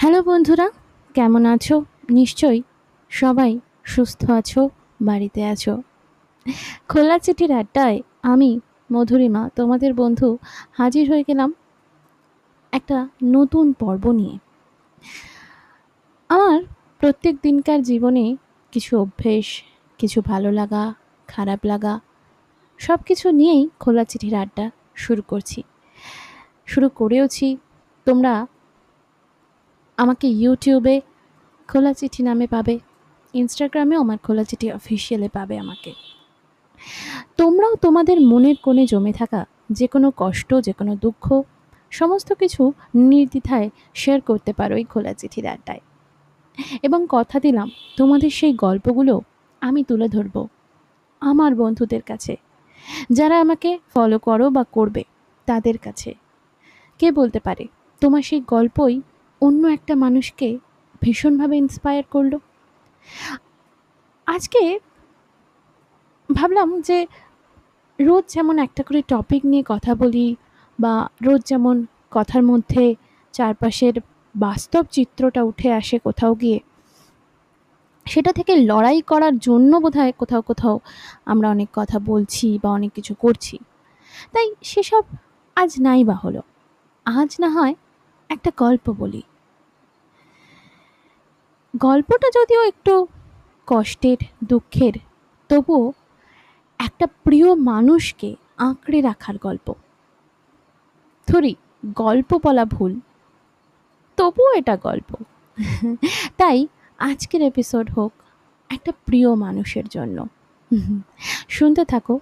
Hello বন্ধুরা, কেমন আছো? নিশ্চয়ই সবাই সুস্থ আছো, বাড়িতে আছো। খোলা চিঠির আড্ডায় আমি, মধুরিমা, তোমাদের বন্ধু হাজির হয়ে গেলাম একটা নতুন পর্ব নিয়ে। আমার প্রত্যেক দিনকার জীবনে কিছু অভ্যেস, কিছু ভালো লাগা, খারাপ লাগা সব কিছু নিয়েই খোলা চিঠির আড্ডা শুরু করছি। শুরু করেওছি তোমরা আমাকে ইউটিউবে খোলা চিঠি নামে পাবে ইনস্টাগ্রামেও আমার খোলা চিঠি অফিসিয়ালে পাবে আমাকে। তোমরাও তোমাদের মনের কোণে জমে থাকা যে কোনো কষ্ট যে কোনো দুঃখ, সমস্ত কিছু নির্দ্বিধায় শেয়ার করতে পারো এই খোলা চিঠির আড্ডায়। এবং কথা দিলাম, তোমাদের সেই গল্পগুলো আমি তুলে ধরব আমার বন্ধুদের কাছে। যারা আমাকে ফলো করো বা করবে তাদের কাছে। কে বলতে পারে, তোমার সেই গল্পই অন্য একটা মানুষকে ভীষণভাবে ইন্সপায়ার করল। আজকে ভাবলাম যে রোজ যেমন একটা করে টপিক নিয়ে কথা বলি বা রোজ যেমন কথার মধ্যে চারপাশের বাস্তব চিত্রটা উঠে আসে কোথাও গিয়ে, সেটা থেকে লড়াই করার জন্য বোধহয় কোথাও কোথাও আমরা অনেক কথা বলছি বা অনেক কিছু করছি। তাই সেসব আজ নাই বা হলো। আজ না হয় একটা গল্প বলি। গল্পটা যদিও একটু কষ্টের, দুঃখের, তবুও একটা প্রিয় মানুষকে আঁকড়ে রাখার গল্প। থরি, গল্প বলা ভুল। তবুও এটা গল্প। তাই আজকের এপিসোড হোক একটা প্রিয় মানুষের জন্য। শুনতে থাকো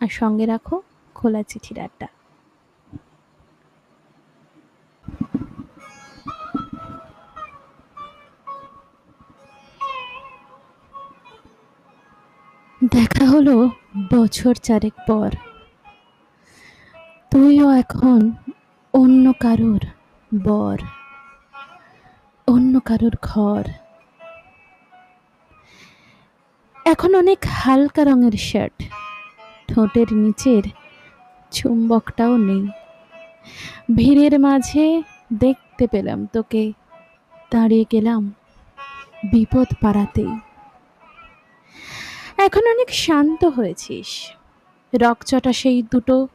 আর সঙ্গে রাখো খোলা চিঠির আড্ডা। দেখা হলো বছর চারেক পর। তুইও এখন অন্য কারোর বর, অন্য কারোর ঘর। এখন অনেক হালকা রঙের শার্ট ঠোঁটের নিচের চুম্বকটাও নেই। ভিড়ের মাঝে দেখতে পেলাম তোকে, দাঁড়িয়ে গেলাম বিপদ পাড়াতেই। এখন অনেক শান্ত হয়েছিস। রকচটা সেই দুটো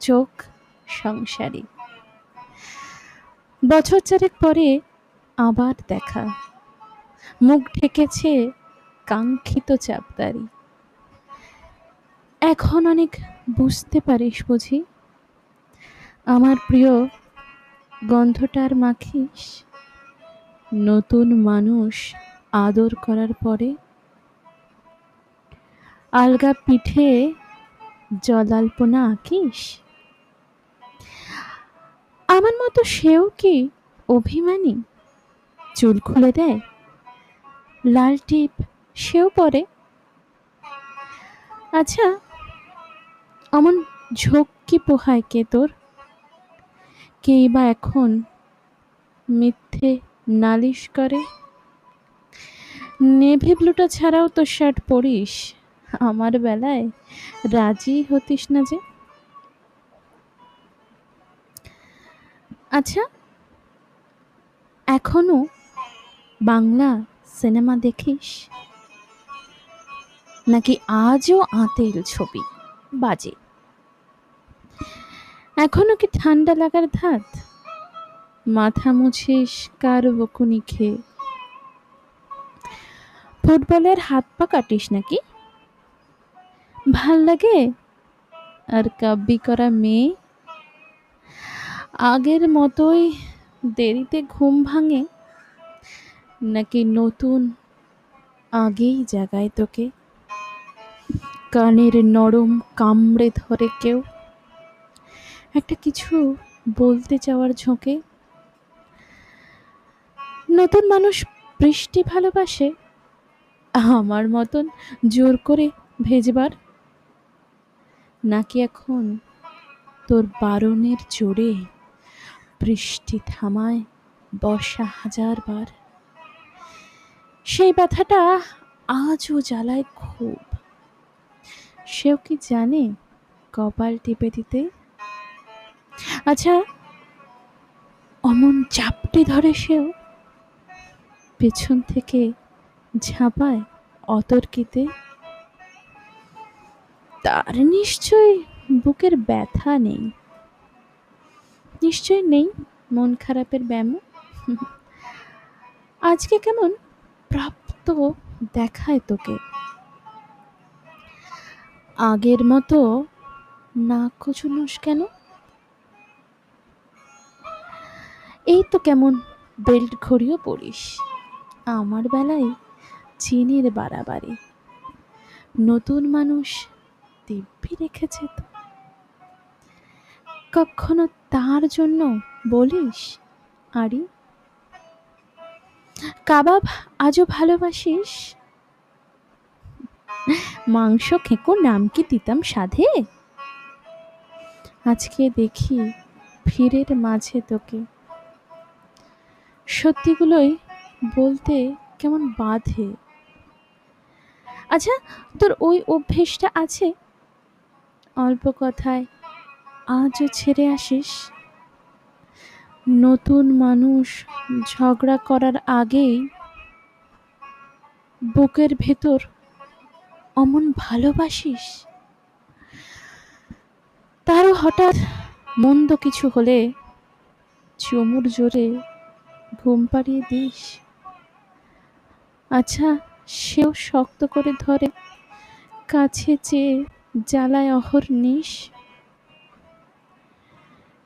চোখ সংসারী। বছর চারেক পরে আবার দেখা। মুখ ঢেকেছে কাঙ্ক্ষিত চাপদারি। এখন অনেক বুঝতে পারিস বুঝি? আমার প্রিয়, গন্ধটার মাখিস। নতুন মানুষ আদর করার পরে আলগা পিঠে জলাল্পনা আঁকিস? আমার মতো সেও কি অভিমানী? চুল খুলে দেয়? লাল টিপ সেও পরে? আচ্ছা অমন কি পোহায় কে তোর? কেই বা এখন মিথ্যে নালিশ করে? নেভি ব্লুটা ছাড়াও তো শার্ট পরিস। আমার বেলায়? রাজি হতিস না যে? আচ্ছা এখনও বাংলা সিনেমা দেখিস? নাকি আজও আতেল ছবি বাজে? এখনও কি ঠান্ডা লাগার ধাত? মাথা মুছিস কার বকুনি খেয়ে? ফুটবলের হাত পা কাটিস নাকি? ভালো লাগে? আর কাব্যি করা মেয়ে? আগের মতোই দেরিতে ঘুম ভাঙে? নাকি নতুন আগেই জাগায় তোকে? কানের নরম কামড়ে ধরে কেউ? একটা কিছু বলতে চাওয়ার ঝোঁকে? নতুন মানুষ বৃষ্টি ভালোবাসে? আমার মতন জোর করে ভেজবার নাকি এখন তোর বারণের জোরে বৃষ্টি থামায় বর্ষা হাজারবার? সেই ব্যথাটা আজও জ্বালায় খুব। সেও কি জানে কপাল টিপে দিতে? আচ্ছা অমন চাপটে ধরে সেও পেছন থেকে ঝাঁপায় অতর্কিতে? তার নিশ্চয় বুকের ব্যথা নেই। নিশ্চয় নেই মন খারাপের ব্যায়াম। আজকে কেমন প্রাপ্ত দেখায় তোকে। আগের মতো নাক কচুনোস কেন? এই তো কেমন বেল্ট ঘড়িও পড়িস। আমার বেলায় চিনির বাড়াবাড়ি। নতুন মানুষ দিব্যি রেখেছে তো। কখনো তার জন্য বলিস? আরি, কাবাব আজও ভালোবাসিস? মাংস খেকো নাম কি দিতাম সাধে? আজকে দেখি ভিড়ের মাঝে তোকে। সত্যিগুলোই বলতে কেমন বাধে। আচ্ছা তোর ওই অভ্যেসটা আছে? অল্প কথায়, আজও ছেড়ে আসিস? নতুন মানুষ ঝগড়া করার আগেই বুকের ভেতর অমন ভালোবাসিস? তারও হঠাৎ মন্দ কিছু হলে চুমুর জোরে ঘুম পাড়িয়ে দিস। আচ্ছা সেও শক্ত করে ধরে কাছে চেয়ে জ্বালায় অহর নিস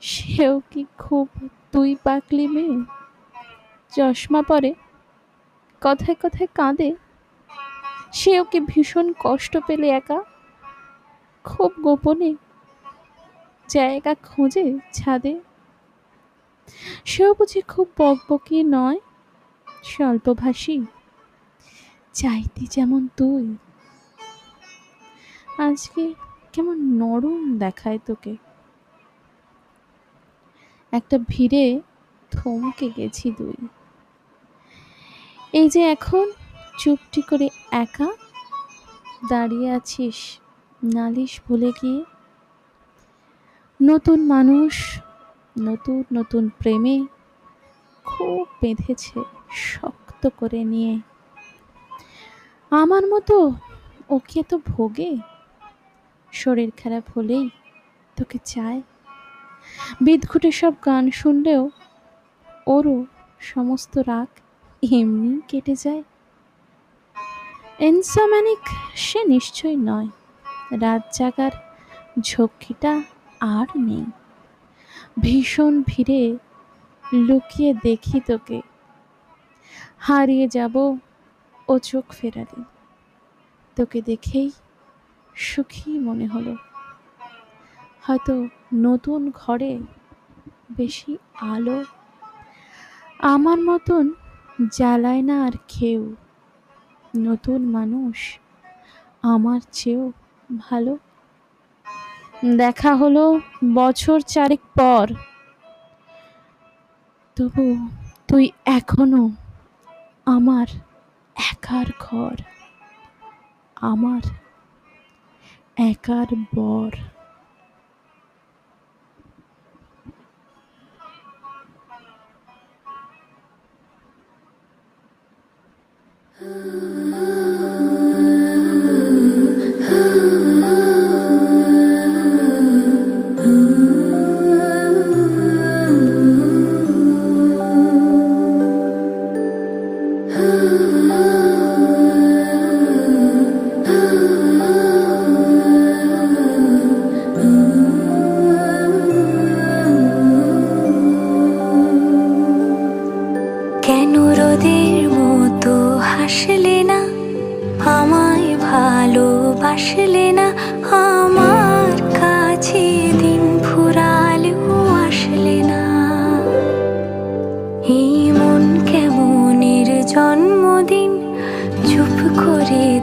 সেও কি খুব তুই পাকলি মেয়ে? চশমা পরে কথায় কথায় কাঁদে। সেও কি ভীষণ কষ্ট পেলে একা? খুব গোপনে জায়গা খোঁজে ছাদে। সেও বুঝি খুব বকবকি নয়, স্বল্পভাষী। চাইতি যেমন তুই আজকে কেমন নরম দেখায় তোকে। একটা ভিড়ে থমকে গেছি দুই। এই যে এখন চুপটি করে একা দাঁড়িয়ে আছিস, নালিশ ভুলে গিয়ে। নতুন মানুষ, নতুন নতুন প্রেমে খুব বেঁধেছে শক্ত করে নিয়ে। আমার মতো ওকে তো ভোগে? শরীর খারাপ হলেই তোকে চায়। বিদঘুটে সব গান শুনলেও ওরও সমস্ত রাগ এমনি কেটে যায়। এনসাম্যানিক সে নিশ্চয় নয়, রাত জাগার ঝক্কিটা আর নেই। ভীষণ ভিড়ে লুকিয়ে দেখি তোকে। হারিয়ে যাব ও চোখ ফেরালি। তোকে দেখেই সুখী মনে হলো। হয়তো নতুন ঘরে বেশি আলো। আমার মতন জ্বালায় না আর খেউ নতুন মানুষ আমার চেয়েও ভালো। দেখা হলো বছর চারেক পর। তবু তুই এখনও আমার একার ঘর। আমার একার বর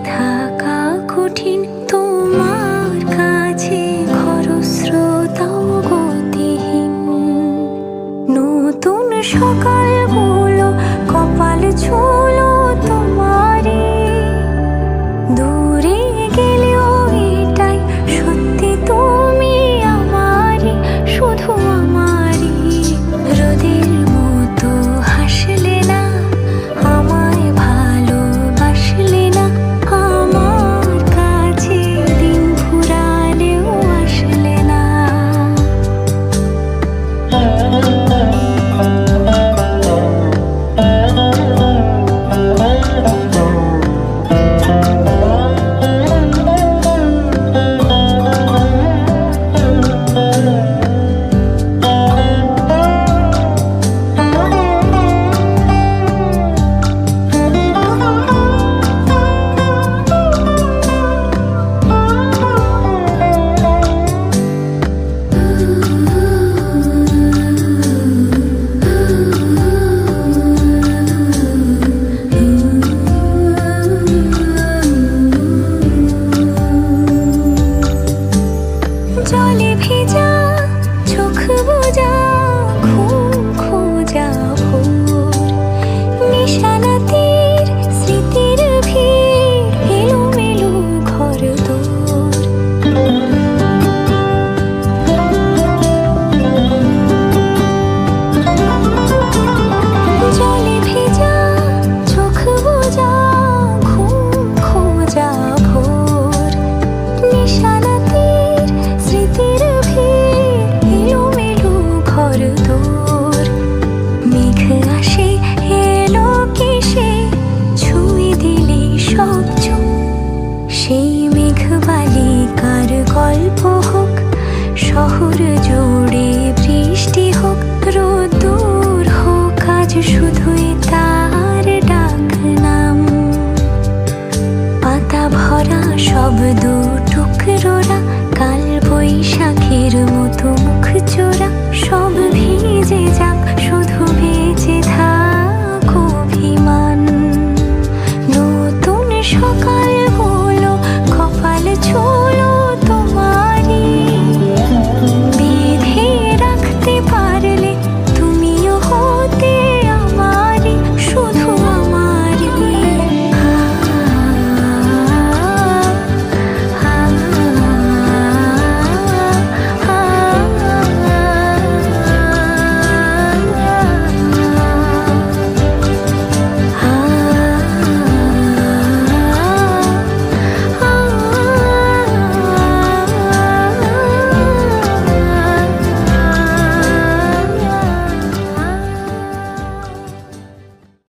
করে সেই মেঘবালি কার গল্প হোক, শহর জুড়ে বৃষ্টি হোক দূর হোক, আজ শুধুই তার ডাক নাম। পাতা ভরা সব দু টুকরোরা, কাল বৈশাখের মতো মুখ চোরা, সব ভিজে যাক, শুধু